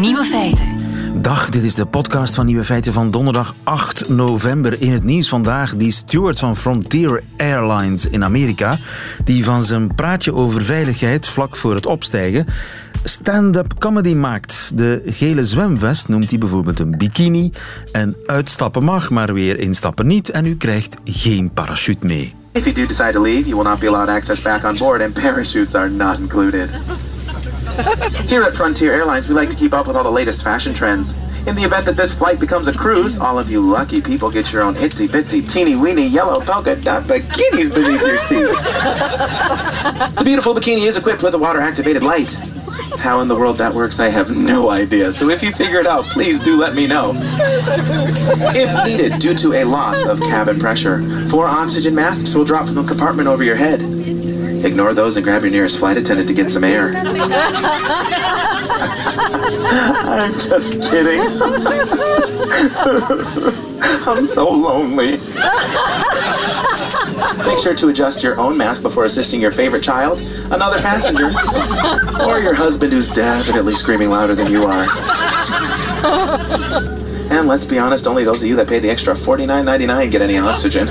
Nieuwe feiten. Dag, dit is de podcast van Nieuwe Feiten van donderdag 8 november. In het nieuws vandaag die steward van Frontier Airlines in Amerika, die van zijn praatje over veiligheid vlak voor het opstijgen stand-up comedy maakt. De gele zwemvest noemt hij bijvoorbeeld een bikini. En uitstappen mag, maar weer instappen niet. En u krijgt geen parachute mee. If you do decide to leave, you will not be allowed access back on board, and parachutes are not included. Here at Frontier Airlines, we like to keep up with all the latest fashion trends. In the event that this flight becomes a cruise, all of you lucky people get your own itsy bitsy teeny weeny yellow polka dot bikinis beneath your seat. the beautiful bikini is equipped with a water activated light. How in the world that works, I have no idea. So if you figure it out, please do let me know. If needed, due to a loss of cabin pressure, four oxygen masks will drop from the compartment over your head. Ignore those and grab your nearest flight attendant to get some air. I'm just kidding. I'm so lonely. Make sure to adjust your own mask before assisting your favorite child, another passenger, or your husband who's definitely screaming louder than you are. And let's be honest, only those of you that pay the extra $49.99 get any oxygen.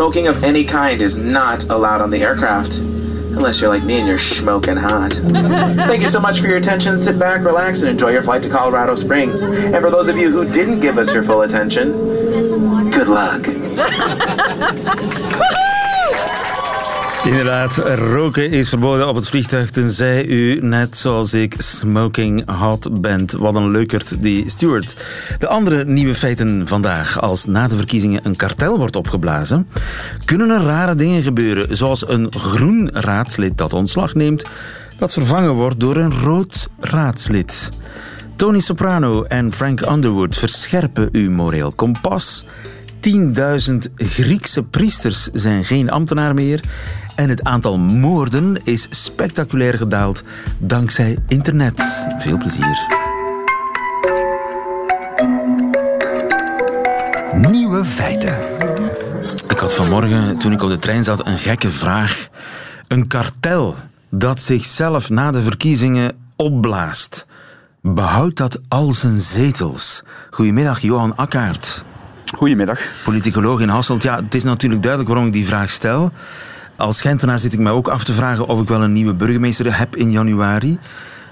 Smoking of any kind is not allowed on the aircraft. Unless you're like me and you're smoking hot. Thank you so much for your attention. Sit back, relax, and enjoy your flight to Colorado Springs. And for those of you who didn't give us your full attention, good luck. Inderdaad, roken is verboden op het vliegtuig tenzij u, net zoals ik, smoking hot bent. Wat een leukert, die steward. De andere nieuwe feiten vandaag. Als na de verkiezingen een kartel wordt opgeblazen, kunnen er rare dingen gebeuren. Zoals een groen raadslid dat ontslag neemt, dat vervangen wordt door een rood raadslid. Tony Soprano en Frank Underwood verscherpen uw moreel kompas. 10.000 Griekse priesters zijn geen ambtenaar meer. En het aantal moorden is spectaculair gedaald dankzij internet. Veel plezier. Nieuwe feiten. Ik had vanmorgen, toen ik op de trein zat, een gekke vraag. Een kartel dat zichzelf na de verkiezingen opblaast. Behoudt dat al zijn zetels? Goedemiddag, Johan Akkaert. Goedemiddag. Politicoloog in Hasselt. Ja, het is natuurlijk duidelijk waarom ik die vraag stel. Als Gentenaar zit ik mij ook af te vragen of ik wel een nieuwe burgemeester heb in januari.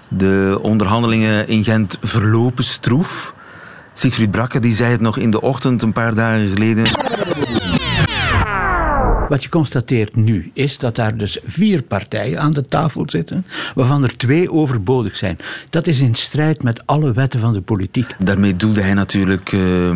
De onderhandelingen in Gent verlopen stroef. Siegfried Brakke die zei het nog in de ochtend een paar dagen geleden. Wat je constateert nu is dat daar dus vier partijen aan de tafel zitten, waarvan er twee overbodig zijn. Dat is in strijd met alle wetten van de politiek. Daarmee doelde hij natuurlijk uh,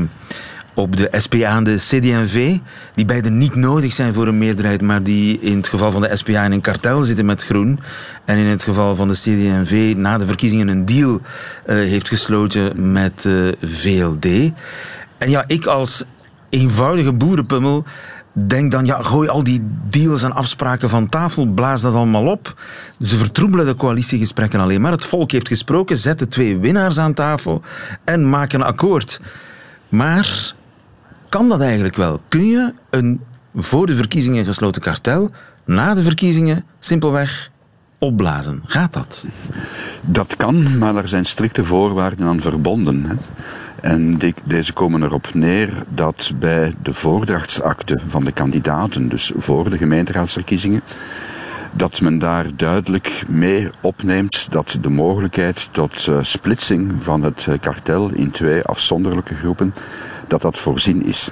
op de SPA en de CD&V, die beide niet nodig zijn voor een meerderheid, maar die in het geval van de SPA in een kartel zitten met Groen en in het geval van de CD&V na de verkiezingen een deal uh, heeft gesloten met uh, VLD. En ja, ik als eenvoudige boerenpummel denk dan, ja, gooi al die deals en afspraken van tafel, blaas dat allemaal op. Ze vertroebelen de coalitiegesprekken alleen maar. Het volk heeft gesproken, zet de twee winnaars aan tafel en maak een akkoord. Maar kan dat eigenlijk wel? Kun je een voor de verkiezingen gesloten kartel na de verkiezingen simpelweg opblazen? Gaat dat? Dat kan, maar er zijn strikte voorwaarden aan verbonden. Hè. En deze komen erop neer dat bij de voordrachtsakte van de kandidaten, dus voor de gemeenteraadsverkiezingen, dat men daar duidelijk mee opneemt dat de mogelijkheid tot uh, splitsing van het kartel in twee afzonderlijke groepen, dat dat voorzien is.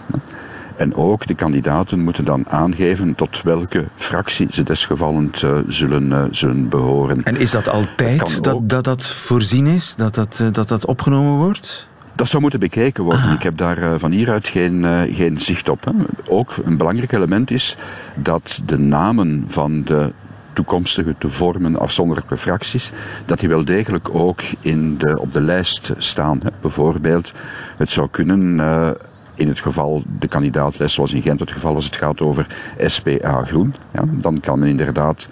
En ook de kandidaten moeten dan aangeven tot welke fractie ze desgevallend uh, zullen, uh, zullen behoren. En is dat altijd dat dat, dat, dat voorzien is, dat dat, dat dat opgenomen wordt? Dat zou moeten bekeken worden. Ah. Ik heb daar van hieruit geen, geen zicht op. Ook een belangrijk element is dat de namen van de toekomstige te vormen afzonderlijke fracties, dat die wel degelijk ook in de, op de lijst staan. Bijvoorbeeld, het zou kunnen uh, in het geval de kandidaatlijst zoals in Gent het geval als het gaat over SPA Groen. Ja, dan kan men inderdaad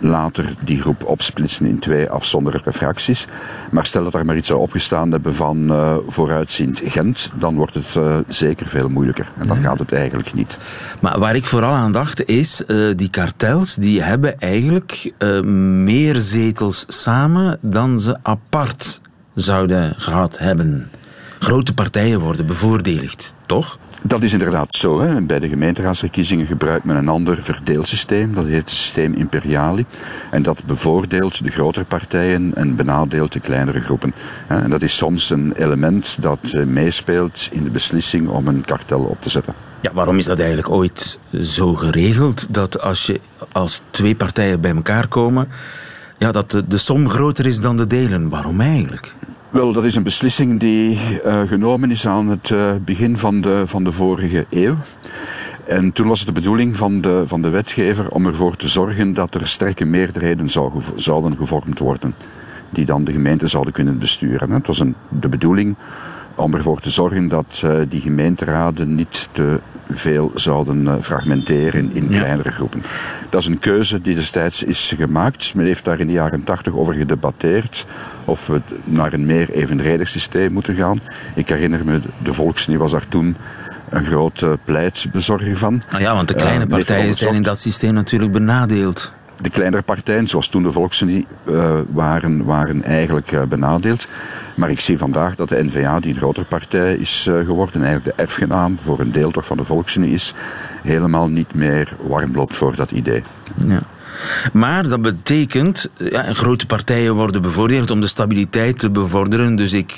later die groep opsplitsen in twee afzonderlijke fracties. Maar stel dat er maar iets zou opgestaan hebben van uh, vooruitziend Gent, dan wordt het uh, zeker veel moeilijker. En dan gaat het eigenlijk niet. Maar waar ik vooral aan dacht is, uh, die kartels die hebben eigenlijk meer zetels samen dan ze apart zouden gehad hebben. Grote partijen worden bevoordeeld, toch? Dat is inderdaad zo. Hè. Bij de gemeenteraadsverkiezingen gebruikt men een ander verdeelsysteem. Dat heet het systeem Imperiali. En dat bevoordeelt de grotere partijen en benadeelt de kleinere groepen. En dat is soms een element dat eh, meespeelt in de beslissing om een kartel op te zetten. Ja, waarom is dat eigenlijk ooit zo geregeld dat als je als twee partijen bij elkaar komen, ja, dat de, de som groter is dan de delen? Waarom eigenlijk? Wel, dat is een beslissing die uh, genomen is aan het uh, begin van de, van de vorige eeuw. En toen was het de bedoeling van de, van de wetgever om ervoor te zorgen dat er sterke meerderheden zou, zouden gevormd worden, die dan de gemeente zouden kunnen besturen. Het was een, de bedoeling om ervoor te zorgen dat uh, die gemeenteraden niet te veel zouden uh, fragmenteren in ja. kleinere groepen. Dat is een keuze die destijds is gemaakt. Men heeft daar in de jaren tachtig over gedebatteerd of we naar een meer evenredig systeem moeten gaan. Ik herinner me, de Volksnie was daar toen een grote pleitbezorger van. Ah ja, want de kleine uh, partijen zijn in dat systeem natuurlijk benadeeld de kleinere partijen, zoals toen de Volksunie, uh, waren, waren eigenlijk uh, benadeeld. Maar ik zie vandaag dat de NVA, die een grotere partij is uh, geworden, eigenlijk de erfgenaam voor een deel toch van de Volksunie is, helemaal niet meer warm loopt voor dat idee. Ja. Maar dat betekent, ja, grote partijen worden bevoordeeld om de stabiliteit te bevorderen. Dus ik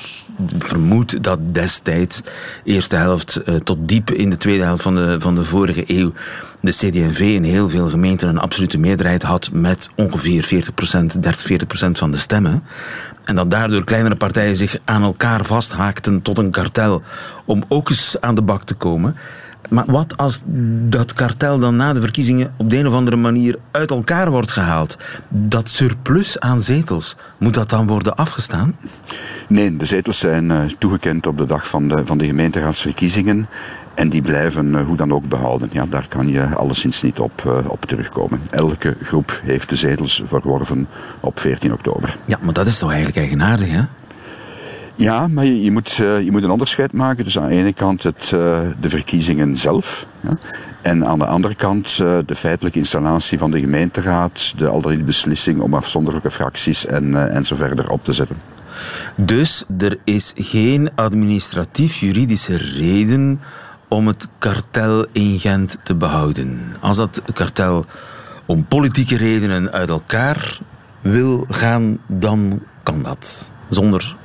vermoed dat destijds, eerste helft eh, tot diep in de tweede helft van de, van de vorige eeuw, de CD&V in heel veel gemeenten een absolute meerderheid had met ongeveer 40%, 30, 40% van de stemmen. En dat daardoor kleinere partijen zich aan elkaar vasthaakten tot een kartel om ook eens aan de bak te komen. Maar wat als dat kartel dan na de verkiezingen op de een of andere manier uit elkaar wordt gehaald? Dat surplus aan zetels, moet dat dan worden afgestaan? Nee, de zetels zijn uh, toegekend op de dag van de, van de gemeenteraadsverkiezingen. En die blijven uh, hoe dan ook behouden. Ja, daar kan je alleszins niet op, uh, op terugkomen. Elke groep heeft de zetels verworven op 14 oktober. Ja, maar dat is toch eigenlijk eigenaardig, hè? Ja, maar je, je, moet, uh, je moet een onderscheid maken tussen aan de ene kant het, uh, de verkiezingen zelf en aan de andere kant uh, de feitelijke installatie van de gemeenteraad, de, al die beslissing om afzonderlijke fracties en, en zo verder op te zetten. Dus er is geen administratief-juridische reden om het kartel in Gent te behouden. Als dat kartel om politieke redenen uit elkaar wil gaan, dan kan dat. Zonder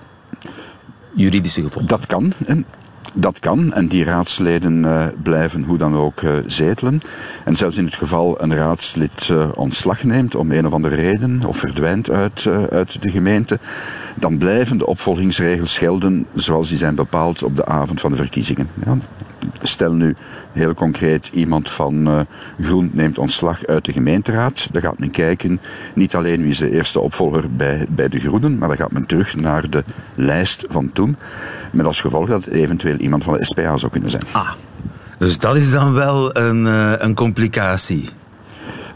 juridische gevolgen. Dat kan. En dat kan en die raadsleden uh, blijven hoe dan ook uh, zetelen. En zelfs in het geval een raadslid uh, ontslag neemt om een of andere reden of verdwijnt uit, uit de gemeente, dan blijven de opvolgingsregels gelden zoals die zijn bepaald op de avond van de verkiezingen. Ja. Stel nu heel concreet, iemand van uh, Groen neemt ontslag uit de gemeenteraad. Dan gaat men kijken, niet alleen wie is de eerste opvolger bij, bij de Groenen, maar dan gaat men terug naar de lijst van toen. Met als gevolg dat het eventueel iemand van de SPA zou kunnen zijn. Ah, dus dat is dan wel een, uh, een complicatie.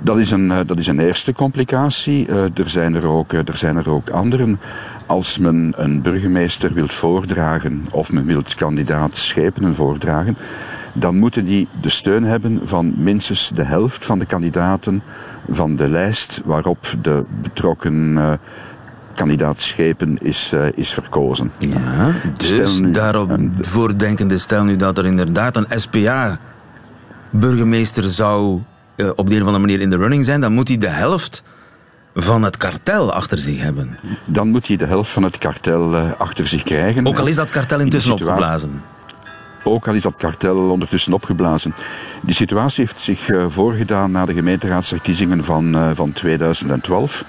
Dat is een, uh, dat is een eerste complicatie. Uh, er, zijn er, ook, er zijn er ook anderen. Als men een burgemeester wilt voordragen of men wilt kandidaat schepenen voordragen, dan moeten die de steun hebben van minstens de helft van de kandidaten van de lijst waarop de betrokken kandidaat schepen is, uh, is verkozen. Ja, dus nu, daarop voordenkende stel nu dat er inderdaad een SPA-burgemeester zou uh, op de een of andere manier in de running zijn, dan moet hij de helft van het kartel achter zich hebben. Dan moet hij de helft van het kartel uh, achter zich krijgen. Ook al is dat kartel intussen in opgeblazen. Ook al is dat kartel ondertussen opgeblazen. Die situatie heeft zich uh, voorgedaan na de gemeenteraadsverkiezingen van, uh, van 2012.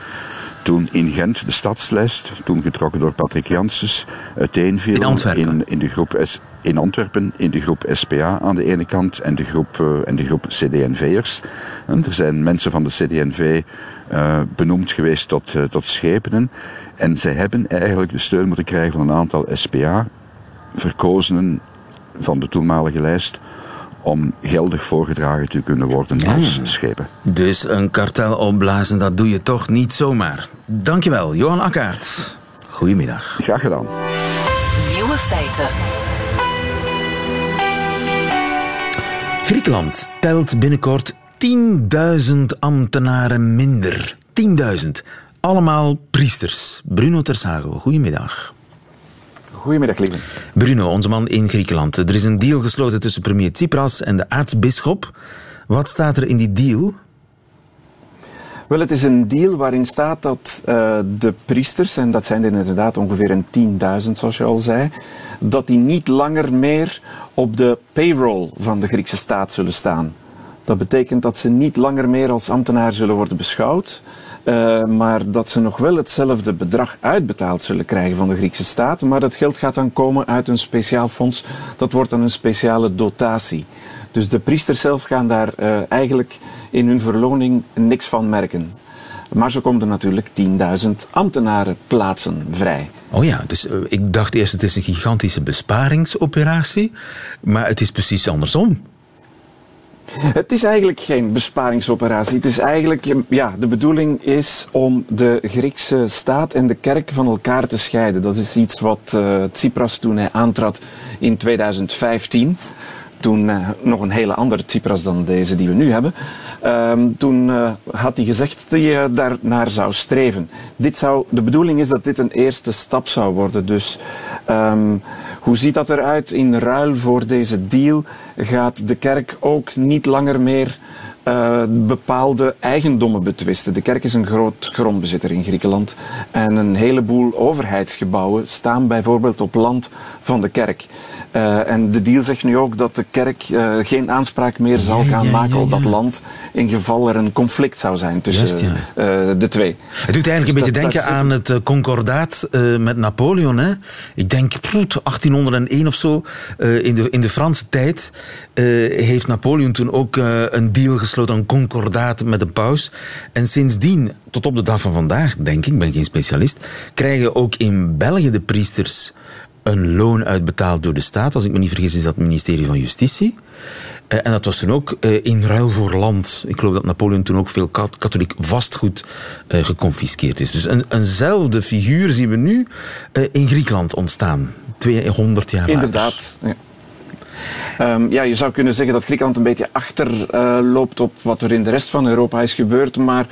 Toen in Gent de stadslijst, toen getrokken door Patrick Janssens, uiteenviel in, in de groep S in Antwerpen, in de groep SPA aan de ene kant en de groep, uh, en de groep CDNV'ers. En er zijn mensen van de CDNV uh, benoemd geweest tot, uh, tot schepenen. En zij hebben eigenlijk de steun moeten krijgen van een aantal SPA, verkozenen van de toenmalige lijst, om geldig voorgedragen te kunnen worden als schepen. Dus een kartel opblazen, dat doe je toch niet zomaar. Dankjewel, Johan Akkaert. Goedemiddag. Graag gedaan. Nieuwe feiten. Griekenland telt binnenkort 10.000 ambtenaren minder. 10.000. Allemaal priesters. Bruno Tersago, goedemiddag. Goedemiddag, lieve. Bruno, onze man in Griekenland. Er is een deal gesloten tussen premier Tsipras en de aartsbisschop. Wat staat er in die deal? Wel, het is een deal waarin staat dat uh, de priesters, en dat zijn er inderdaad ongeveer een 10.000 zoals je al zei, dat die niet langer meer op de payroll van de Griekse staat zullen staan. Dat betekent dat ze niet langer meer als ambtenaar zullen worden beschouwd, uh, maar dat ze nog wel hetzelfde bedrag uitbetaald zullen krijgen van de Griekse staat, maar dat geld gaat dan komen uit een speciaal fonds, dat wordt dan een speciale dotatie. Dus de priesters zelf gaan daar uh, eigenlijk in hun verloning niks van merken. Maar zo komen er natuurlijk 10.000 ambtenarenplaatsen vrij. Oh ja, dus uh, ik dacht eerst het is een gigantische besparingsoperatie, maar het is precies andersom. Het is eigenlijk geen besparingsoperatie. Het is eigenlijk, ja, de bedoeling is om de Griekse staat en de kerk van elkaar te scheiden. Dat is iets wat uh, Tsipras toen hij aantrad in 2015 toen uh, nog een hele andere Tsipras dan deze die we nu hebben. Uh, toen uh, had hij gezegd dat je daar naar zou streven. Dit zou, de bedoeling is dat dit een eerste stap zou worden. Dus um, hoe ziet dat eruit? In ruil voor deze deal gaat de kerk ook niet langer meer bepaalde eigendommen betwisten. De kerk is een groot grondbezitter in Griekenland en een heleboel overheidsgebouwen staan bijvoorbeeld op land van de kerk. Uh, en de deal zegt nu ook dat de kerk uh, geen aanspraak meer zal gaan ja, ja, maken op dat land in geval er een conflict zou zijn tussen Just, de twee. Het doet eigenlijk dus een beetje denken aan het concordaat met Napoleon. Hè? Ik denk pff, 1801 of zo, in, de, in de Franse tijd, heeft Napoleon toen ook een deal gesloten, een concordaat met de paus. En sindsdien, tot op de dag van vandaag, denk ik, ben geen specialist, krijgen ook in België de priesters een loon uitbetaald door de staat. Als ik me niet vergis, is dat het ministerie van Justitie. Uh, en dat was toen ook uh, in ruil voor land. Ik geloof dat Napoleon toen ook veel katholiek vastgoed uh, geconfiskeerd is. Dus een, eenzelfde figuur zien we nu in Griekenland ontstaan. 200 jaar later. Inderdaad. Ja. Um, ja, je zou kunnen zeggen dat Griekenland een beetje achterloopt op wat er in de rest van Europa is gebeurd. Maar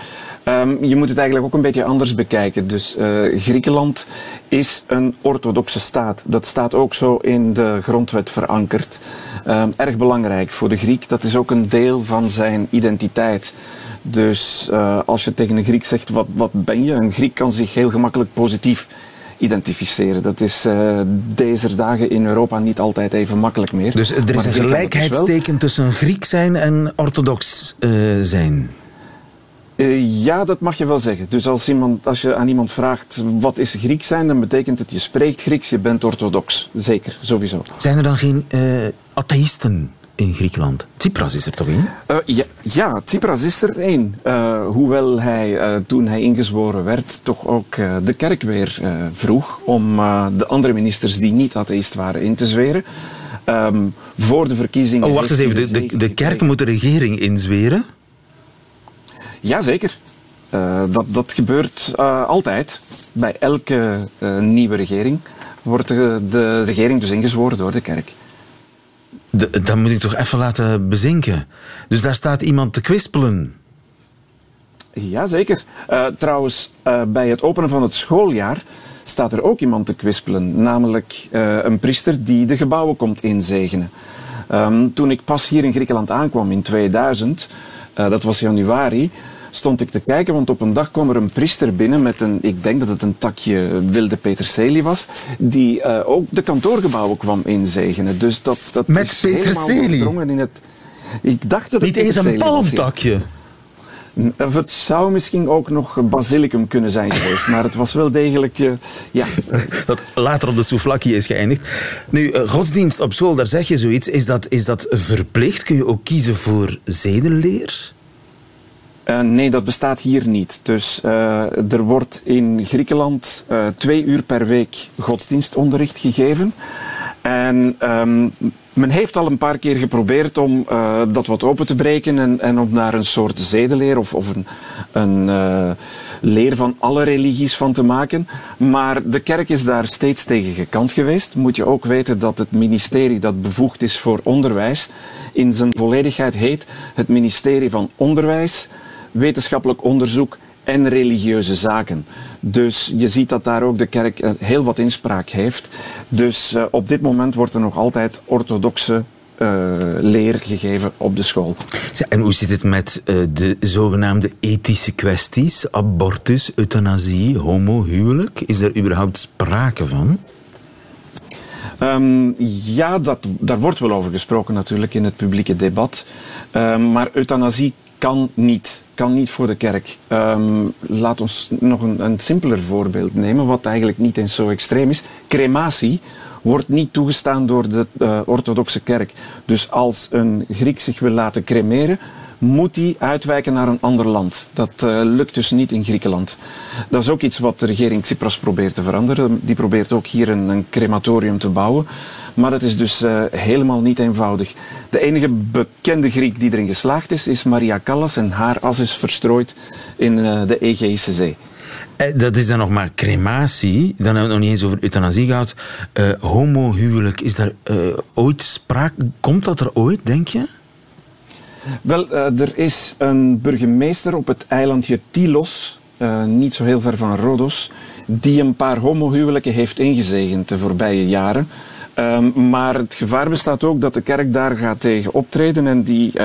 um, je moet het eigenlijk ook een beetje anders bekijken. Dus uh, Griekenland is een orthodoxe staat. Dat staat ook zo in de grondwet verankerd. Um, erg belangrijk voor de Griek. Dat is ook een deel van zijn identiteit. Dus uh, als je tegen een Griek zegt, wat, wat ben je? Een Griek kan zich heel gemakkelijk positief identificeren. Dat is uh, deze dagen in Europa niet altijd even makkelijk meer. Dus er is een gelijkheidsteken tussen Griek zijn en orthodox uh, zijn? Uh, ja, dat mag je wel zeggen. Dus als, iemand, als je aan iemand vraagt wat is Griek zijn, dan betekent het je spreekt Grieks, je bent orthodox. Zeker, sowieso. Zijn er dan geen atheïsten in Griekenland? Tsipras is er toch één? Uh, ja, ja, Tsipras is er één. Hoewel hij toen hij ingezworen werd toch ook de kerk weer vroeg om de andere ministers die niet atheïst waren in te zweren. Um, voor de verkiezingen... Oh, wacht eens even. De, de, de kerk moet de regering inzweren? Jazeker. dat, dat gebeurt altijd. Bij elke nieuwe regering wordt de, de regering dus ingezworen door de kerk. De, dat moet ik toch even laten bezinken. Dus daar staat iemand te kwispelen. Jazeker. Uh, trouwens, uh, bij het openen van het schooljaar staat er ook iemand te kwispelen. Namelijk uh, een priester die de gebouwen komt inzegenen. Um, toen ik pas hier in Griekenland aankwam in 2000, dat was januari, stond ik te kijken, want op een dag kwam er een priester binnen met een, ik denk dat het een takje wilde peterselie was, die uh, ook de kantoorgebouwen kwam inzegenen. Dus dat, dat met is peterselie? in het... Ik dacht dat Niet eens een palmtakje? Of het zou misschien ook nog basilicum kunnen zijn geweest, maar het was wel degelijk, uh, ja. Dat later op de souvlaki is geëindigd. Nu, uh, godsdienst op school, daar zeg je zoiets. Is dat, is dat verplicht? Kun je ook kiezen voor zedenleer? Uh, nee, dat bestaat hier niet. Dus uh, er wordt in Griekenland uh, twee uur per week godsdienstonderricht gegeven. En um, Men heeft al een paar keer geprobeerd om uh, dat wat open te breken en, en om naar een soort zedeleer of, of een, een uh, leer van alle religies van te maken. Maar de kerk is daar steeds tegen gekant geweest. Moet je ook weten dat het ministerie dat bevoegd is voor onderwijs in zijn volledigheid heet het ministerie van Onderwijs, Wetenschappelijk Onderzoek en religieuze zaken. Dus je ziet dat daar ook de kerk eh, heel wat inspraak heeft. Dus uh, op dit moment wordt er nog altijd orthodoxe uh, leer gegeven op de school. En hoe zit het met uh, de zogenaamde ethische kwesties? Abortus, euthanasie, homohuwelijk? Is er überhaupt sprake van? Um, ja, dat, daar wordt wel over gesproken natuurlijk in het publieke debat. Um, maar euthanasie kan niet. Kan niet voor de kerk. Um, laat ons nog een, een simpeler voorbeeld nemen, wat eigenlijk niet eens zo extreem is. Crematie wordt niet toegestaan door de uh, orthodoxe kerk. Dus als een Griek zich wil laten cremeren, moet hij uitwijken naar een ander land. Dat uh, lukt dus niet in Griekenland. Dat is ook iets wat de regering Tsipras probeert te veranderen. Die probeert ook hier een, een crematorium te bouwen. Maar dat is dus uh, helemaal niet eenvoudig. De enige bekende Griek die erin geslaagd is, is Maria Callas. En haar as is verstrooid in uh, de Egeïsche Zee. Dat is dan nog maar crematie. Dan hebben we het nog niet eens over euthanasie gehad. Uh, homohuwelijk, is daar uh, ooit sprake? Komt dat er ooit, denk je? Wel, uh, er is een burgemeester op het eilandje Tilos, niet zo heel ver van Rodos, die een paar homohuwelijken heeft ingezegend de voorbije jaren. Um, maar het gevaar bestaat ook dat de kerk daar gaat tegen optreden en die uh,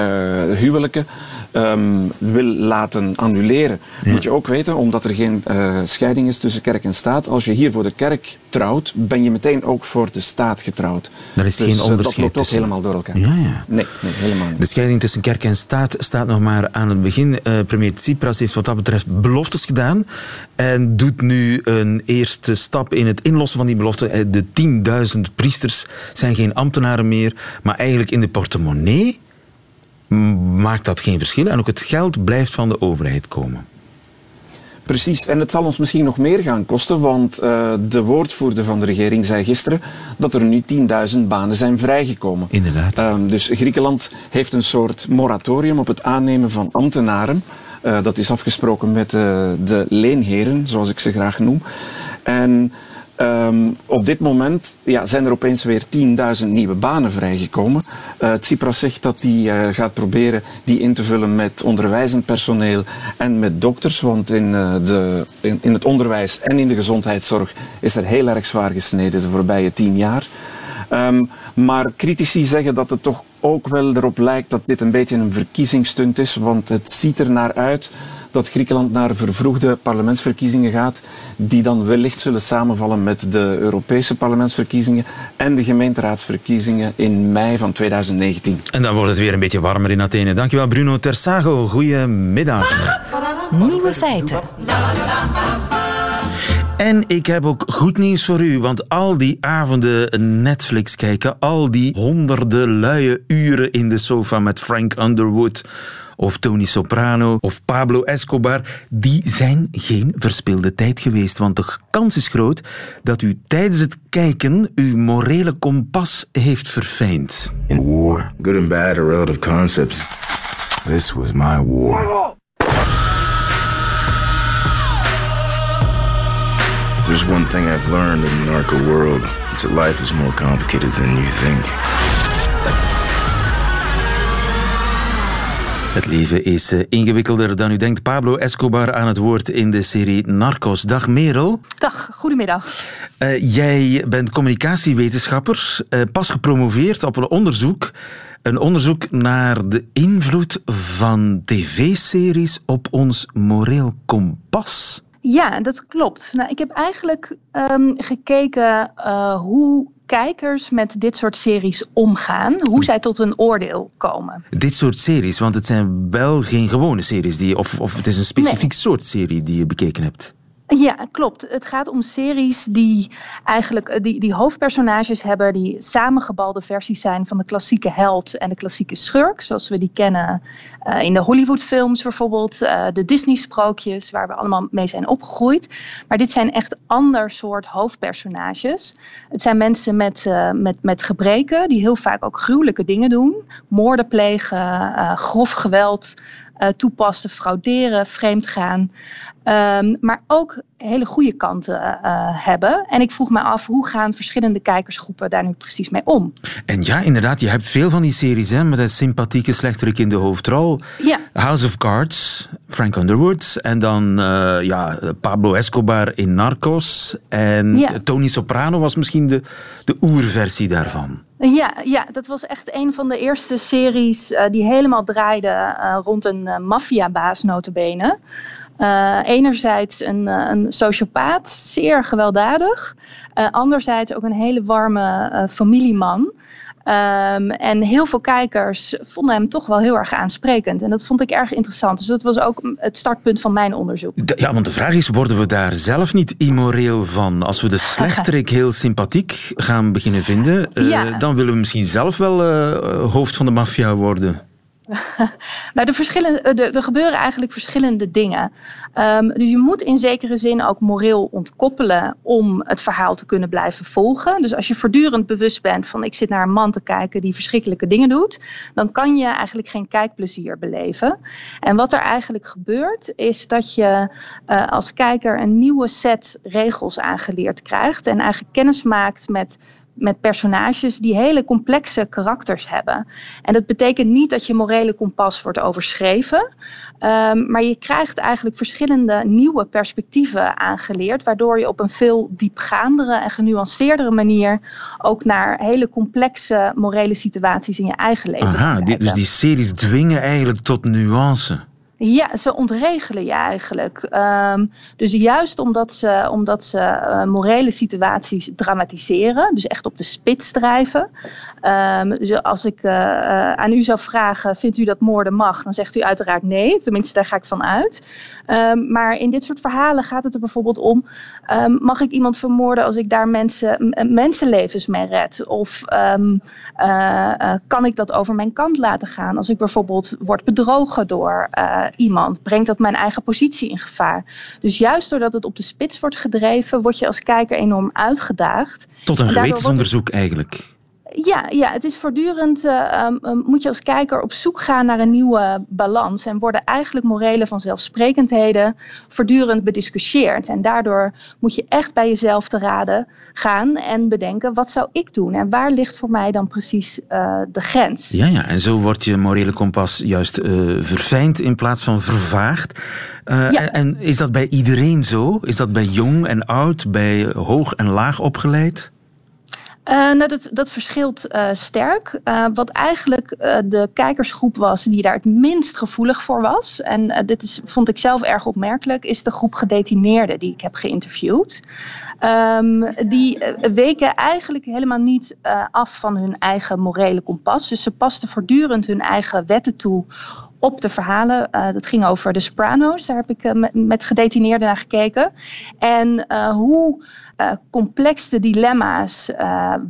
huwelijken um, wil laten annuleren. Ja. Moet je ook weten, omdat er geen uh, scheiding is tussen kerk en staat. Als je hier voor de kerk trouwt, ben je meteen ook voor de staat getrouwd. Er is dus, geen onderscheid dat loopt tussen... ook helemaal door elkaar. Ja, ja. Nee, nee, helemaal niet. De scheiding tussen kerk en staat staat nog maar aan het begin. Uh, premier Tsipras heeft wat dat betreft beloftes gedaan en doet nu een eerste stap in het inlossen van die belofte. De 10.000 priesters zijn geen ambtenaren meer, maar eigenlijk in de portemonnee maakt dat geen verschil. En ook het geld blijft van de overheid komen. Precies, en het zal ons misschien nog meer gaan kosten, want uh, de woordvoerder van de regering zei gisteren dat er nu 10.000 banen zijn vrijgekomen. Inderdaad. Uh, dus Griekenland heeft een soort moratorium op het aannemen van ambtenaren. Uh, dat is afgesproken met de leenheren, zoals ik ze graag noem. En Um, op dit moment ja, zijn er opeens weer 10.000 nieuwe banen vrijgekomen. Uh, Tsipras zegt dat hij uh, gaat proberen die in te vullen met onderwijzend personeel en met dokters. Want in, uh, de, in, in, het onderwijs en in de gezondheidszorg is er heel erg zwaar gesneden de voorbije tien jaar. Um, maar critici zeggen dat het toch ook wel erop lijkt dat dit een beetje een verkiezingsstunt is. Want het ziet er naar uit dat Griekenland naar vervroegde parlementsverkiezingen gaat, die dan wellicht zullen samenvallen met de Europese parlementsverkiezingen en de gemeenteraadsverkiezingen in mei van 2019. En dan wordt het weer een beetje warmer in Athene. Dankjewel Bruno Tersago. Goedemiddag. Nieuwe feiten. En ik heb ook goed nieuws voor u, want al die avonden Netflix kijken, al die honderden luie uren in de sofa met Frank Underwood of Tony Soprano of Pablo Escobar, die zijn geen verspilde tijd geweest. Want de kans is groot dat u tijdens het kijken uw morele kompas heeft verfijnd. In war, good and bad are relative concepts. This was my war. There's one thing I've learned in the narco world. It's that life is more complicated than you think. Het leven is uh, ingewikkelder dan u denkt. Pablo Escobar aan het woord in de serie Narcos. Dag Merel. Dag, goedemiddag. Uh, jij bent communicatiewetenschapper, uh, pas gepromoveerd op een onderzoek. Een onderzoek naar de invloed van tv-series op ons moreel kompas. Ja, dat klopt. Nou, ik heb eigenlijk um, gekeken uh, hoe kijkers met dit soort series omgaan, hoe zij tot een oordeel komen. Dit soort series, want het zijn wel geen gewone series, die, of, of het is een specifiek nee. soort serie die je bekeken hebt. Ja, klopt. Het gaat om series die eigenlijk eh, die, die hoofdpersonages hebben, die samengebalde versies zijn van de klassieke held en de klassieke schurk, zoals we die kennen uh, in de Hollywoodfilms bijvoorbeeld, uh, de Disney-sprookjes, waar we allemaal mee zijn opgegroeid. Maar dit zijn echt ander soort hoofdpersonages. Het zijn mensen met, met, met gebreken, die heel vaak ook gruwelijke dingen doen, moorden plegen, grof geweld uh, toepassen, frauderen, vreemdgaan. Um, maar ook hele goede kanten uh, hebben. En ik vroeg me af, hoe gaan verschillende kijkersgroepen daar nu precies mee om? En ja, inderdaad, je hebt veel van die series hè, met een sympathieke slechterik in de hoofdrol. Ja. House of Cards, Frank Underwood. En dan uh, ja, Pablo Escobar in Narcos. En Ja. Tony Soprano was misschien de, de oerversie daarvan. Ja, ja, dat was echt een van de eerste series uh, die helemaal draaide uh, rond een uh, maffiabaas notabene. Enerzijds een, een sociopaat, zeer gewelddadig. Anderzijds ook een hele warme familieman. Um, en heel veel kijkers vonden hem toch wel heel erg aansprekend. En dat vond ik erg interessant. Dus dat was ook het startpunt van mijn onderzoek. Ja, want de vraag is, worden we daar zelf niet immoreel van? Als we de slechterik heel sympathiek gaan beginnen vinden, ja. dan willen we misschien zelf wel hoofd van de maffia worden. nou, de verschillende, er gebeuren eigenlijk verschillende dingen. Um, dus je moet in zekere zin ook moreel ontkoppelen om het verhaal te kunnen blijven volgen. Dus als je voortdurend bewust bent van ik zit naar een man te kijken die verschrikkelijke dingen doet, dan kan je eigenlijk geen kijkplezier beleven. En wat er eigenlijk gebeurt is dat je uh, als kijker een nieuwe set regels aangeleerd krijgt en eigenlijk kennis maakt met met personages die hele complexe karakters hebben. En dat betekent niet dat je morele kompas wordt overschreven, um, maar je krijgt eigenlijk verschillende nieuwe perspectieven aangeleerd, waardoor je op een veel diepgaandere en genuanceerdere manier ook naar hele complexe morele situaties in je eigen leven Aha, die, dus die series dwingen eigenlijk tot nuance. Ja, ze ontregelen je eigenlijk. Um, dus juist omdat ze, omdat ze uh, morele situaties dramatiseren, dus echt op de spits drijven. Um, dus als ik uh, uh, aan u zou vragen, vindt u dat moorden mag? Dan zegt u uiteraard nee, tenminste daar ga ik van uit. Um, maar in dit soort verhalen gaat het er bijvoorbeeld om, mag ik iemand vermoorden als ik daar mensen, mensenlevens mee red? Of kan ik dat over mijn kant laten gaan? Als ik bijvoorbeeld word bedrogen door iemand, brengt dat mijn eigen positie in gevaar. Dus juist doordat het op de spits wordt gedreven, word je als kijker enorm uitgedaagd. Tot een gewetensonderzoek eigenlijk. Ja, ja, het is voortdurend, uh, um, moet je als kijker op zoek gaan naar een nieuwe balans. En worden eigenlijk morele vanzelfsprekendheden voortdurend bediscussieerd. En daardoor moet je echt bij jezelf te raden gaan en bedenken, wat zou ik doen? En waar ligt voor mij dan precies uh, de grens? Ja, ja, en zo wordt je morele kompas juist uh, verfijnd in plaats van vervaagd. Ja. en, en is dat bij iedereen zo? Is dat bij jong en oud, bij hoog en laag opgeleid? Uh, nou, dat, verschilt uh, sterk. Uh, wat eigenlijk de kijkersgroep was die daar het minst gevoelig voor was, en dit is, vond ik zelf erg opmerkelijk, is de groep gedetineerden die ik heb geïnterviewd. Um, die weken eigenlijk helemaal niet af van hun eigen morele kompas. Dus ze pasten voortdurend hun eigen wetten toe op de verhalen. Dat ging over de Sopranos. Daar heb ik met, gedetineerden naar gekeken. En hoe complex de dilemma's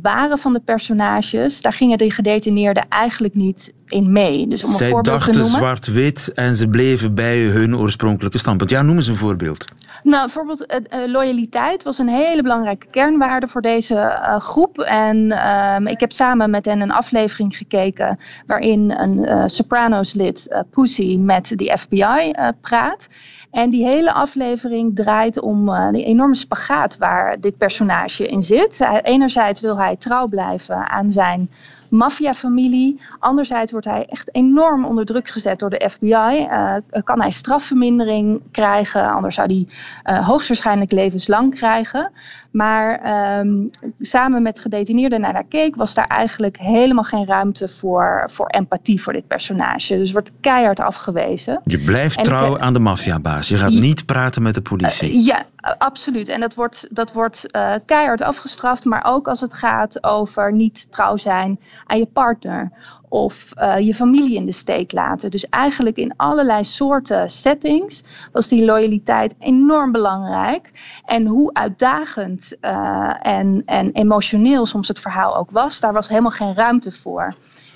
waren van de personages, daar gingen de gedetineerden eigenlijk niet in mee. Dus om een Zij voorbeeld te dachten noemen. zwart-wit en ze bleven bij hun oorspronkelijke standpunt. Ja, noem eens een voorbeeld. Nou, bijvoorbeeld uh, loyaliteit was een hele belangrijke kernwaarde voor deze uh, groep. En uh, ik heb samen met hen een aflevering gekeken waarin een Sopranos-lid, Pussy, met de FBI praat. En die hele aflevering draait om uh, die enorme spagaat waar dit personage in zit. Enerzijds wil hij trouw blijven aan zijn maffiafamilie. Anderzijds wordt hij echt enorm onder druk gezet door de FBI. Uh, kan hij strafvermindering krijgen, anders zou hij uh, hoogstwaarschijnlijk levenslang krijgen. Maar um, samen met gedetineerden naar daar keek, was daar eigenlijk helemaal geen ruimte voor, voor empathie voor dit personage. Dus wordt keihard afgewezen. Je blijft en trouw aan de maffiabaas. Je gaat niet praten met de politie. Uh, ja, absoluut. En dat wordt, dat wordt uh, keihard afgestraft. Maar ook als het gaat over niet trouw zijn aan je partner. Of uh, je familie in de steek laten. Dus eigenlijk in allerlei soorten settings was die loyaliteit enorm belangrijk. En hoe uitdagend uh, en, en emotioneel soms het verhaal ook was, daar was helemaal geen ruimte voor.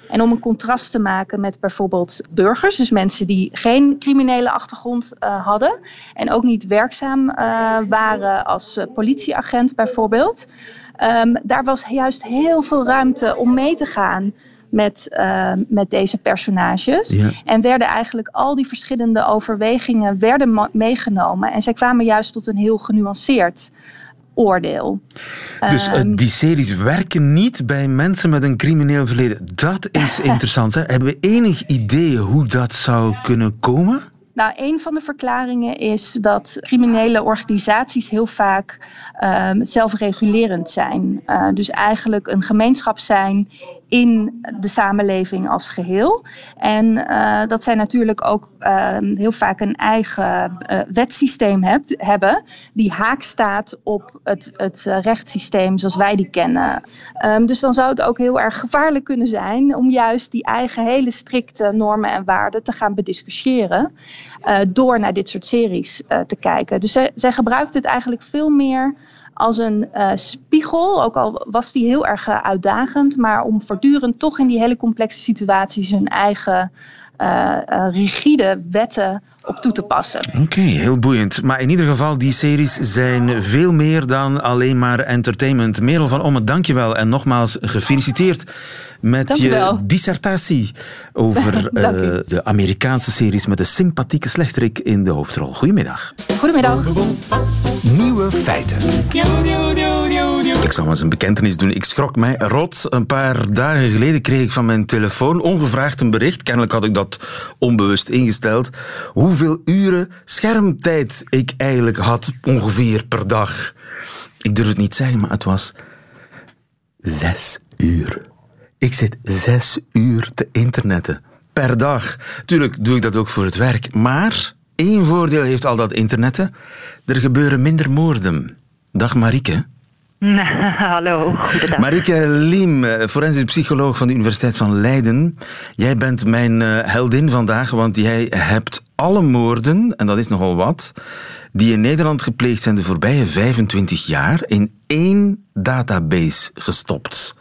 En om een contrast te maken met bijvoorbeeld burgers, dus mensen die geen criminele achtergrond uh, hadden en ook niet werkzaam waren als politieagent bijvoorbeeld. Um, daar was juist heel veel ruimte om mee te gaan met, met deze personages. Ja. En werden eigenlijk al die verschillende overwegingen werden meegenomen. En zij kwamen juist tot een heel genuanceerd oordeel. Dus uh, die series werken niet bij mensen met een crimineel verleden. Dat is interessant. Hè? Hebben we enig idee hoe dat zou kunnen komen? Nou, een van de verklaringen is dat criminele organisaties heel vaak um, zelfregulerend zijn. Uh, dus eigenlijk een gemeenschap zijn in de samenleving als geheel. En uh, dat zij natuurlijk ook uh, heel vaak een eigen uh, wetsysteem heb, hebben, die haak staat op het, het rechtssysteem zoals wij die kennen. Um, dus dan zou het ook heel erg gevaarlijk kunnen zijn om juist die eigen hele strikte normen en waarden te gaan bediscussiëren. door naar dit soort series te kijken. Dus zij, zij gebruikt het eigenlijk veel meer als een uh, spiegel, ook al was die heel erg uh, uitdagend, maar om voortdurend toch in die hele complexe situaties hun eigen uh, rigide wetten op toe te passen. Oké, okay, heel boeiend. Maar in ieder geval, die series zijn veel meer dan alleen maar entertainment. Merel van Omme, dankjewel en nogmaals gefeliciteerd met je dissertatie over uh, de Amerikaanse series met de sympathieke slechterik in de hoofdrol. Goedemiddag. Goedemiddag. Nieuwe feiten. Ik zal eens een bekentenis doen. Ik schrok mij rot. Een paar dagen geleden kreeg ik van mijn telefoon ongevraagd een bericht. Kennelijk had ik dat onbewust ingesteld. Hoeveel uren schermtijd ik eigenlijk had ongeveer per dag. Ik durf het niet zeggen, maar het was zes uur. Ik zit zes uur te internetten per dag. Tuurlijk doe ik dat ook voor het werk. Maar één voordeel heeft al dat internetten. Er gebeuren minder moorden. Dag Marieke. Hallo, goedendag. Marieke Liem, forensisch psycholoog van de Universiteit van Leiden. Jij bent mijn heldin vandaag, want jij hebt alle moorden, en dat is nogal wat, die in Nederland gepleegd zijn de voorbije 25 jaar, in één database gestopt.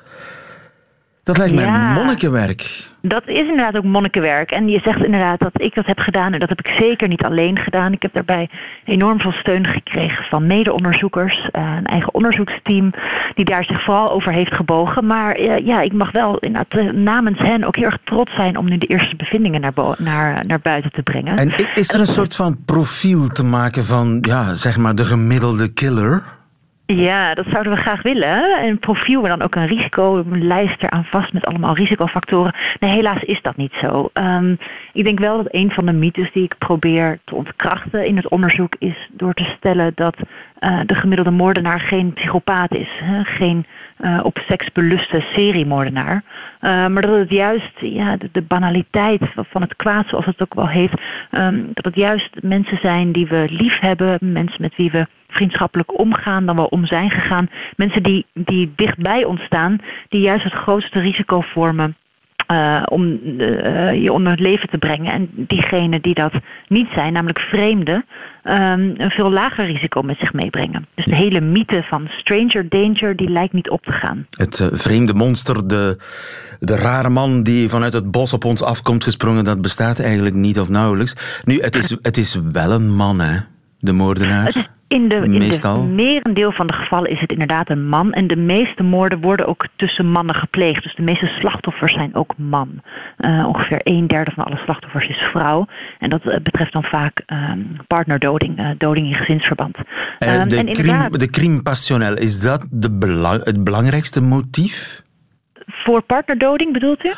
Dat lijkt mij Ja. monnikenwerk. Dat is inderdaad ook monnikenwerk. En je zegt inderdaad dat ik dat heb gedaan. En dat heb ik zeker niet alleen gedaan. Ik heb daarbij enorm veel steun gekregen van mede-onderzoekers. eh, een eigen onderzoeksteam die daar zich vooral over heeft gebogen. Maar eh, ja, ik mag wel inderdaad, eh, namens hen ook heel erg trots zijn... om nu de eerste bevindingen naar, naar, naar buiten te brengen. En is er een soort van profiel te maken van, ja, zeg maar, de gemiddelde killer? Ja, dat zouden we graag willen. Een profiel en dan ook een risico, een lijst eraan vast met allemaal risicofactoren. Nee, helaas is dat niet zo. Ehm, ik denk wel dat een van de mythes die ik probeer te ontkrachten in het onderzoek is door te stellen dat eh, de gemiddelde moordenaar geen psychopaat is. Hè? Geen eh, op seks beluste seriemoordenaar. Uh, maar dat het juist ja, de, banaliteit van het kwaad, zoals het ook wel heet, um, dat het juist mensen zijn die we lief hebben, mensen met wie we vriendschappelijk omgaan, dan wel om zijn gegaan. Mensen die, die dichtbij ons staan, die juist het grootste risico vormen uh, om uh, je onder het leven te brengen. En diegenen die dat niet zijn, namelijk vreemden, um, een veel lager risico met zich meebrengen. Dus de hele mythe van stranger danger, die lijkt niet op te gaan. Het uh, vreemde monster, de, de rare man die vanuit het bos op ons afkomt gesprongen, dat bestaat eigenlijk niet of nauwelijks. Nu, het is, het is wel een man, hè, de moordenaar. In de, in Meestal. de merendeel van de gevallen is het inderdaad een man. En de meeste moorden worden ook tussen mannen gepleegd. Dus de meeste slachtoffers zijn ook man. Uh, ongeveer een derde van alle slachtoffers is vrouw. En dat uh, betreft dan vaak um, partnerdoding, uh, doding in gezinsverband. Um, de, en crime, de crime passionnel, is dat de belang, het belangrijkste motief? Voor partnerdoding bedoelt u?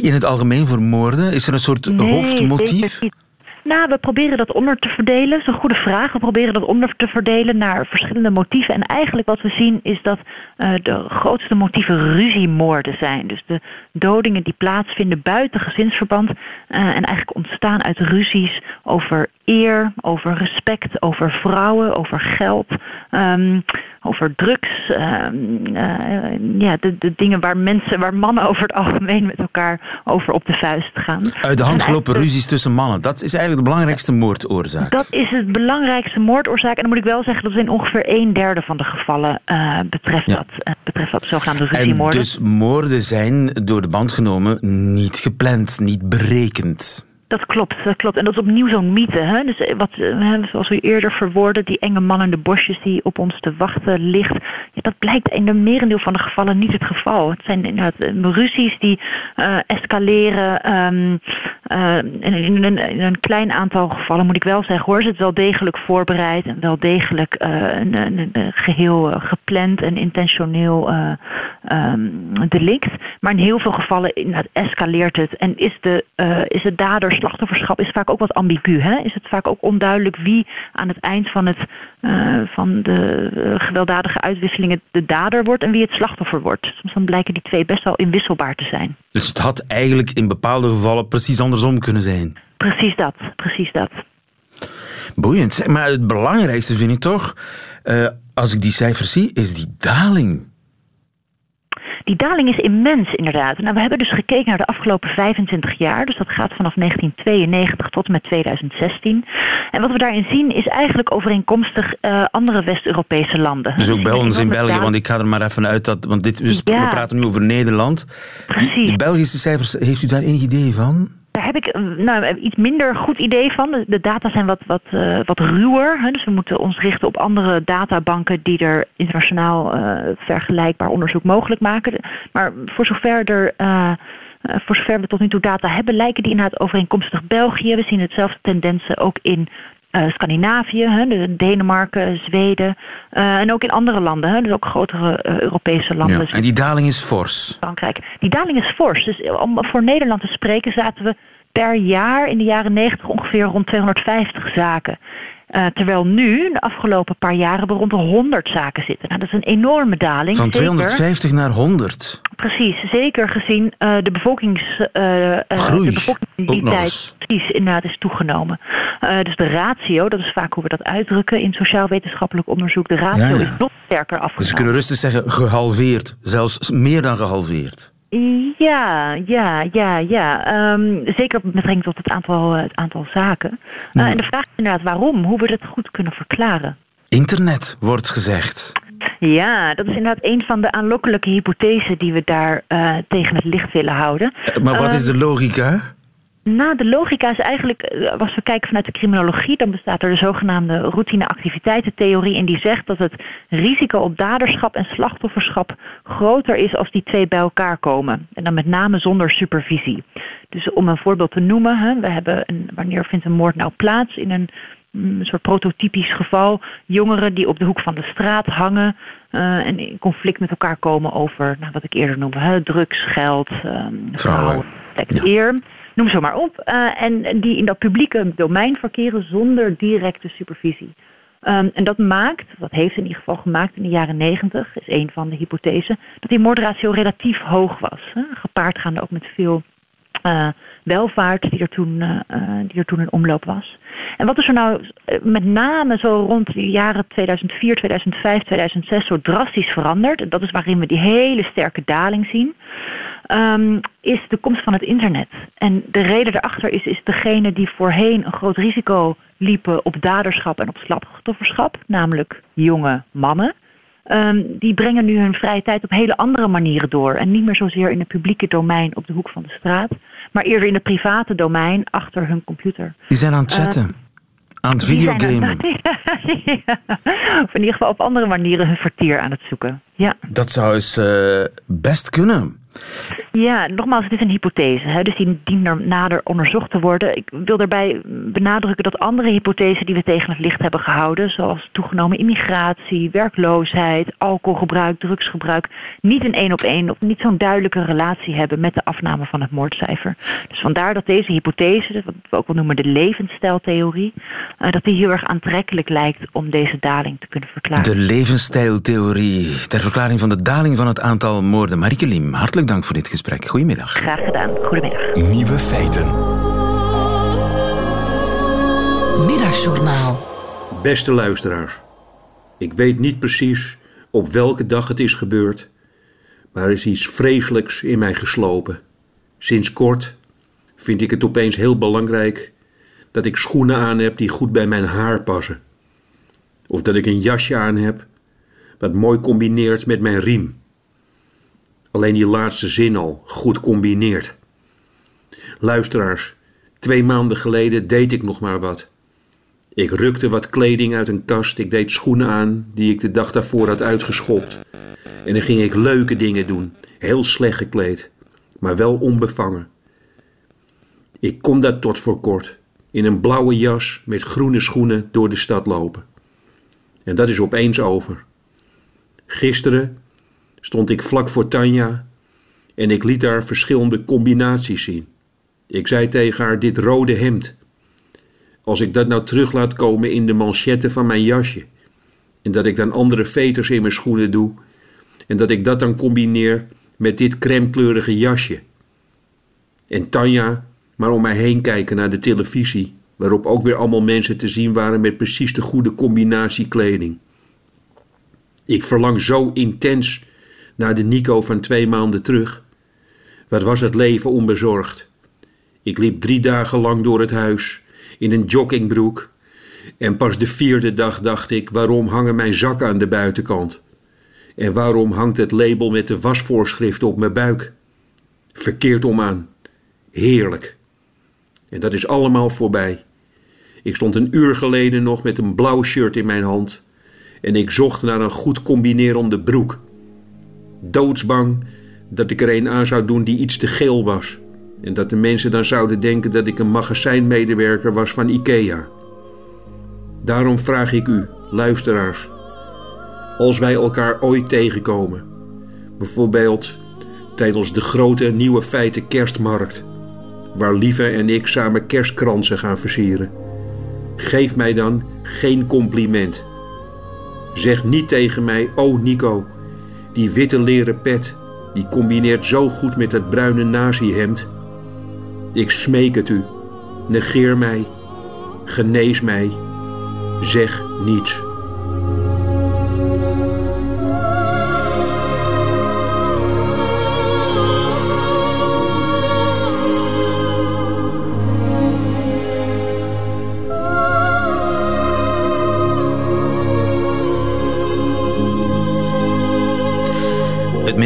In het algemeen voor moorden? Is er een soort nee, hoofdmotief? Zeker niet. Nou, we proberen dat onder te verdelen. Dat is een goede vraag. We proberen dat onder te verdelen naar verschillende motieven. En eigenlijk wat we zien is dat uh, de grootste motieven ruziemoorden zijn. Dus de dodingen die plaatsvinden buiten gezinsverband. Uh, en eigenlijk ontstaan uit ruzies over eer, over respect, over vrouwen, over geld, um, over drugs. Um, uh, ja, de, de dingen waar mensen, waar mannen over het algemeen met elkaar over op de vuist gaan. Uit de hand gelopen ruzies tussen mannen. Dat is eigenlijk de belangrijkste moordoorzaak. Dat is het belangrijkste moordoorzaak. En dan moet ik wel zeggen dat in ongeveer een derde van de gevallen uh, betreft, ja. dat, uh, betreft dat zogenaamde ruziemoorden. En dus moorden zijn door de band genomen niet gepland, niet berekend. Dat klopt, dat klopt. En dat is opnieuw zo'n mythe. Hè? Dus wat, zoals we eerder verwoorden, die enge man in de bosjes die op ons te wachten ligt. Dat blijkt in de merendeel van de gevallen niet het geval. Het zijn inderdaad ruzies die escaleren. Um, in, een, een, klein aantal gevallen moet ik wel zeggen hoor, is het wel degelijk voorbereid en wel degelijk een, een, geheel gepland en intentioneel um, delict. Maar in heel veel gevallen inderdaad escaleert het en is de, is de dader slachtofferschap is vaak ook wat ambigu. Hè? Is het vaak ook onduidelijk wie aan het eind van, het, uh, van de uh, gewelddadige uitwisselingen de dader wordt en wie het slachtoffer wordt. Soms dan blijken die twee best wel inwisselbaar te zijn. Dus het had eigenlijk in bepaalde gevallen precies andersom kunnen zijn. Precies dat, precies dat. Boeiend. Maar het belangrijkste vind ik toch, uh, als ik die cijfers zie, is die daling. Die daling is immens inderdaad. Nou, we hebben dus gekeken naar de afgelopen 25 jaar. Dus dat gaat vanaf 1992 tot en met 2016. En wat we daarin zien is eigenlijk overeenkomstig uh, andere West-Europese landen. Dus ook bij ons in België, want ik ga er maar even uit dat... Want dit, we, ja. we praten nu over Nederland. Precies. Die, die Belgische cijfers, heeft u daar enig idee van? Daar heb ik nou, iets minder goed idee van. De data zijn wat, wat, uh, wat ruwer. Hè? Dus we moeten ons richten op andere databanken die er internationaal vergelijkbaar onderzoek mogelijk maken. Maar voor zover er. Voor zover we tot nu toe data hebben, lijken die inderdaad overeenkomstig België. We zien hetzelfde tendensen ook in uh, Scandinavië, hè, de Denemarken, Zweden uh, en ook in andere landen, hè, dus ook grotere uh, Europese landen. Ja, en die daling is fors. Frankrijk. Die daling is fors. Dus om voor Nederland te spreken zaten we per jaar in de jaren 90 ongeveer rond 250 zaken. Uh, terwijl nu, de afgelopen paar jaren, we rond de 100 zaken zitten. Nou, dat is een enorme daling. Van 250 zeker, naar 100? Precies, zeker gezien uh, de, bevolkings, uh, Groei, de bevolking in die tijd precies inderdaad is toegenomen. dus de ratio, dat is vaak hoe we dat uitdrukken in sociaal-wetenschappelijk onderzoek, de ratio ja, ja. is nog sterker afgenomen. Dus we kunnen rustig zeggen gehalveerd, zelfs meer dan gehalveerd. Ja, ja, ja, ja. Um, zeker met betrekking tot het aantal, het aantal zaken. Uh, en de vraag is inderdaad waarom, hoe we dat goed kunnen verklaren. Internet wordt gezegd. Ja, dat is inderdaad een van de aanlokkelijke hypothesen die we daar uh, tegen het licht willen houden. Maar wat is de logica? Nou, de logica is eigenlijk, als we kijken vanuit de criminologie, dan bestaat er de zogenaamde routine-activiteitentheorie. En die zegt dat het risico op daderschap en slachtofferschap groter is als die twee bij elkaar komen. En dan met name zonder supervisie. Dus om een voorbeeld te noemen, hè, we hebben een, wanneer vindt een moord nou plaats in een een soort prototypisch geval. Jongeren die op de hoek van de straat hangen uh, en in conflict met elkaar komen over, nou, wat ik eerder noemde, hè, drugs, geld, um, vrouwen, ja. eer. Noem zo maar op. Uh, en die in dat publieke domein verkeren zonder directe supervisie. Um, en dat maakt, dat heeft in ieder geval gemaakt in de jaren negentig, is een van de hypothesen, dat die moordratio relatief hoog was. Hè? Gepaard gaande ook met veel uh, welvaart die er, toen, uh, die er toen in omloop was. En wat is er nou met name zo rond de jaren 2004, 2005, 2006 zo drastisch veranderd, dat is waarin we die hele sterke daling zien, um, is de komst van het internet. En de reden daarachter is, is degene die voorheen een groot risico liepen op daderschap en op slachtofferschap, namelijk jonge mannen. Um, die brengen nu hun vrije tijd op hele andere manieren door. En niet meer zozeer in het publieke domein op de hoek van de straat, maar eerder in het private domein achter hun computer. Die zijn aan het chatten. Uh, aan het videogamen. ja, of in ieder geval op andere manieren hun vertier aan het zoeken. Ja. Dat zou eens uh, best kunnen. Ja, nogmaals, het is een hypothese. Hè, dus die dient nader onderzocht te worden. Ik wil daarbij benadrukken dat andere hypothesen die we tegen het licht hebben gehouden, zoals toegenomen immigratie, werkloosheid, alcoholgebruik, drugsgebruik, niet een één op één of niet zo'n duidelijke relatie hebben met de afname van het moordcijfer. Dus vandaar dat deze hypothese, wat we ook wel noemen de levensstijltheorie, uh, dat die heel erg aantrekkelijk lijkt om deze daling te kunnen verklaren. De levensstijltheorie ter verklaring van de daling van het aantal moorden. Marieke Lim, hartelijk dank voor dit gesprek. Goedemiddag. Graag gedaan. Goedemiddag. Nieuwe feiten. Middagjournaal. Beste luisteraars. Ik weet niet precies op welke dag het is gebeurd, maar er is iets vreselijks in mij geslopen. Sinds kort vind ik het opeens heel belangrijk dat ik schoenen aan heb die goed bij mijn haar passen. Of dat ik een jasje aan heb wat mooi combineert met mijn riem. Alleen die laatste zin al goed combineert. Luisteraars, twee maanden geleden deed ik nog maar wat. Ik rukte wat kleding uit een kast, ik deed schoenen aan die ik de dag daarvoor had uitgeschopt. En dan ging ik leuke dingen doen, heel slecht gekleed, maar wel onbevangen. Ik kon dat tot voor kort, in een blauwe jas met groene schoenen door de stad lopen. En dat is opeens over. Gisteren stond ik vlak voor Tanja en ik liet haar verschillende combinaties zien. Ik zei tegen haar: Dit rode hemd. Als ik dat nou terug laat komen in de manchetten van mijn jasje. En dat ik dan andere veters in mijn schoenen doe. En dat ik dat dan combineer met dit crèmekleurige jasje. En Tanja maar om mij heen kijken naar de televisie, waarop ook weer allemaal mensen te zien waren met precies de goede combinatie kleding. Ik verlang zo intens naar de Nico van twee maanden terug. Wat was het leven onbezorgd? Ik liep drie dagen lang door het huis in een joggingbroek. En pas de vierde dag dacht ik: waarom hangen mijn zakken aan de buitenkant? En waarom hangt het label met de wasvoorschriften op mijn buik? Verkeerd om aan. Heerlijk. En dat is allemaal voorbij. Ik stond een uur geleden nog met een blauw shirt in mijn hand en ik zocht naar een goed combinerende broek. Doodsbang dat ik er een aan zou doen die iets te geel was en dat de mensen dan zouden denken dat ik een magazijnmedewerker was van IKEA. Daarom vraag ik u, luisteraars, als wij elkaar ooit tegenkomen, bijvoorbeeld tijdens de grote nieuwe feiten kerstmarkt waar Lieve en ik samen kerstkransen gaan versieren. Geef mij dan geen compliment. Zeg niet tegen mij, oh Nico, die witte leren pet, die combineert zo goed met het bruine nazi-hemd. Ik smeek het u, negeer mij, genees mij, zeg niets.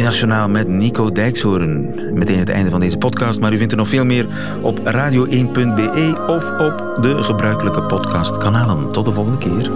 Middagjournaal met Nico Dijkshoorn. Meteen het einde van deze podcast, maar u vindt er nog veel meer op radio1.be of op de gebruikelijke podcastkanalen. Tot de volgende keer.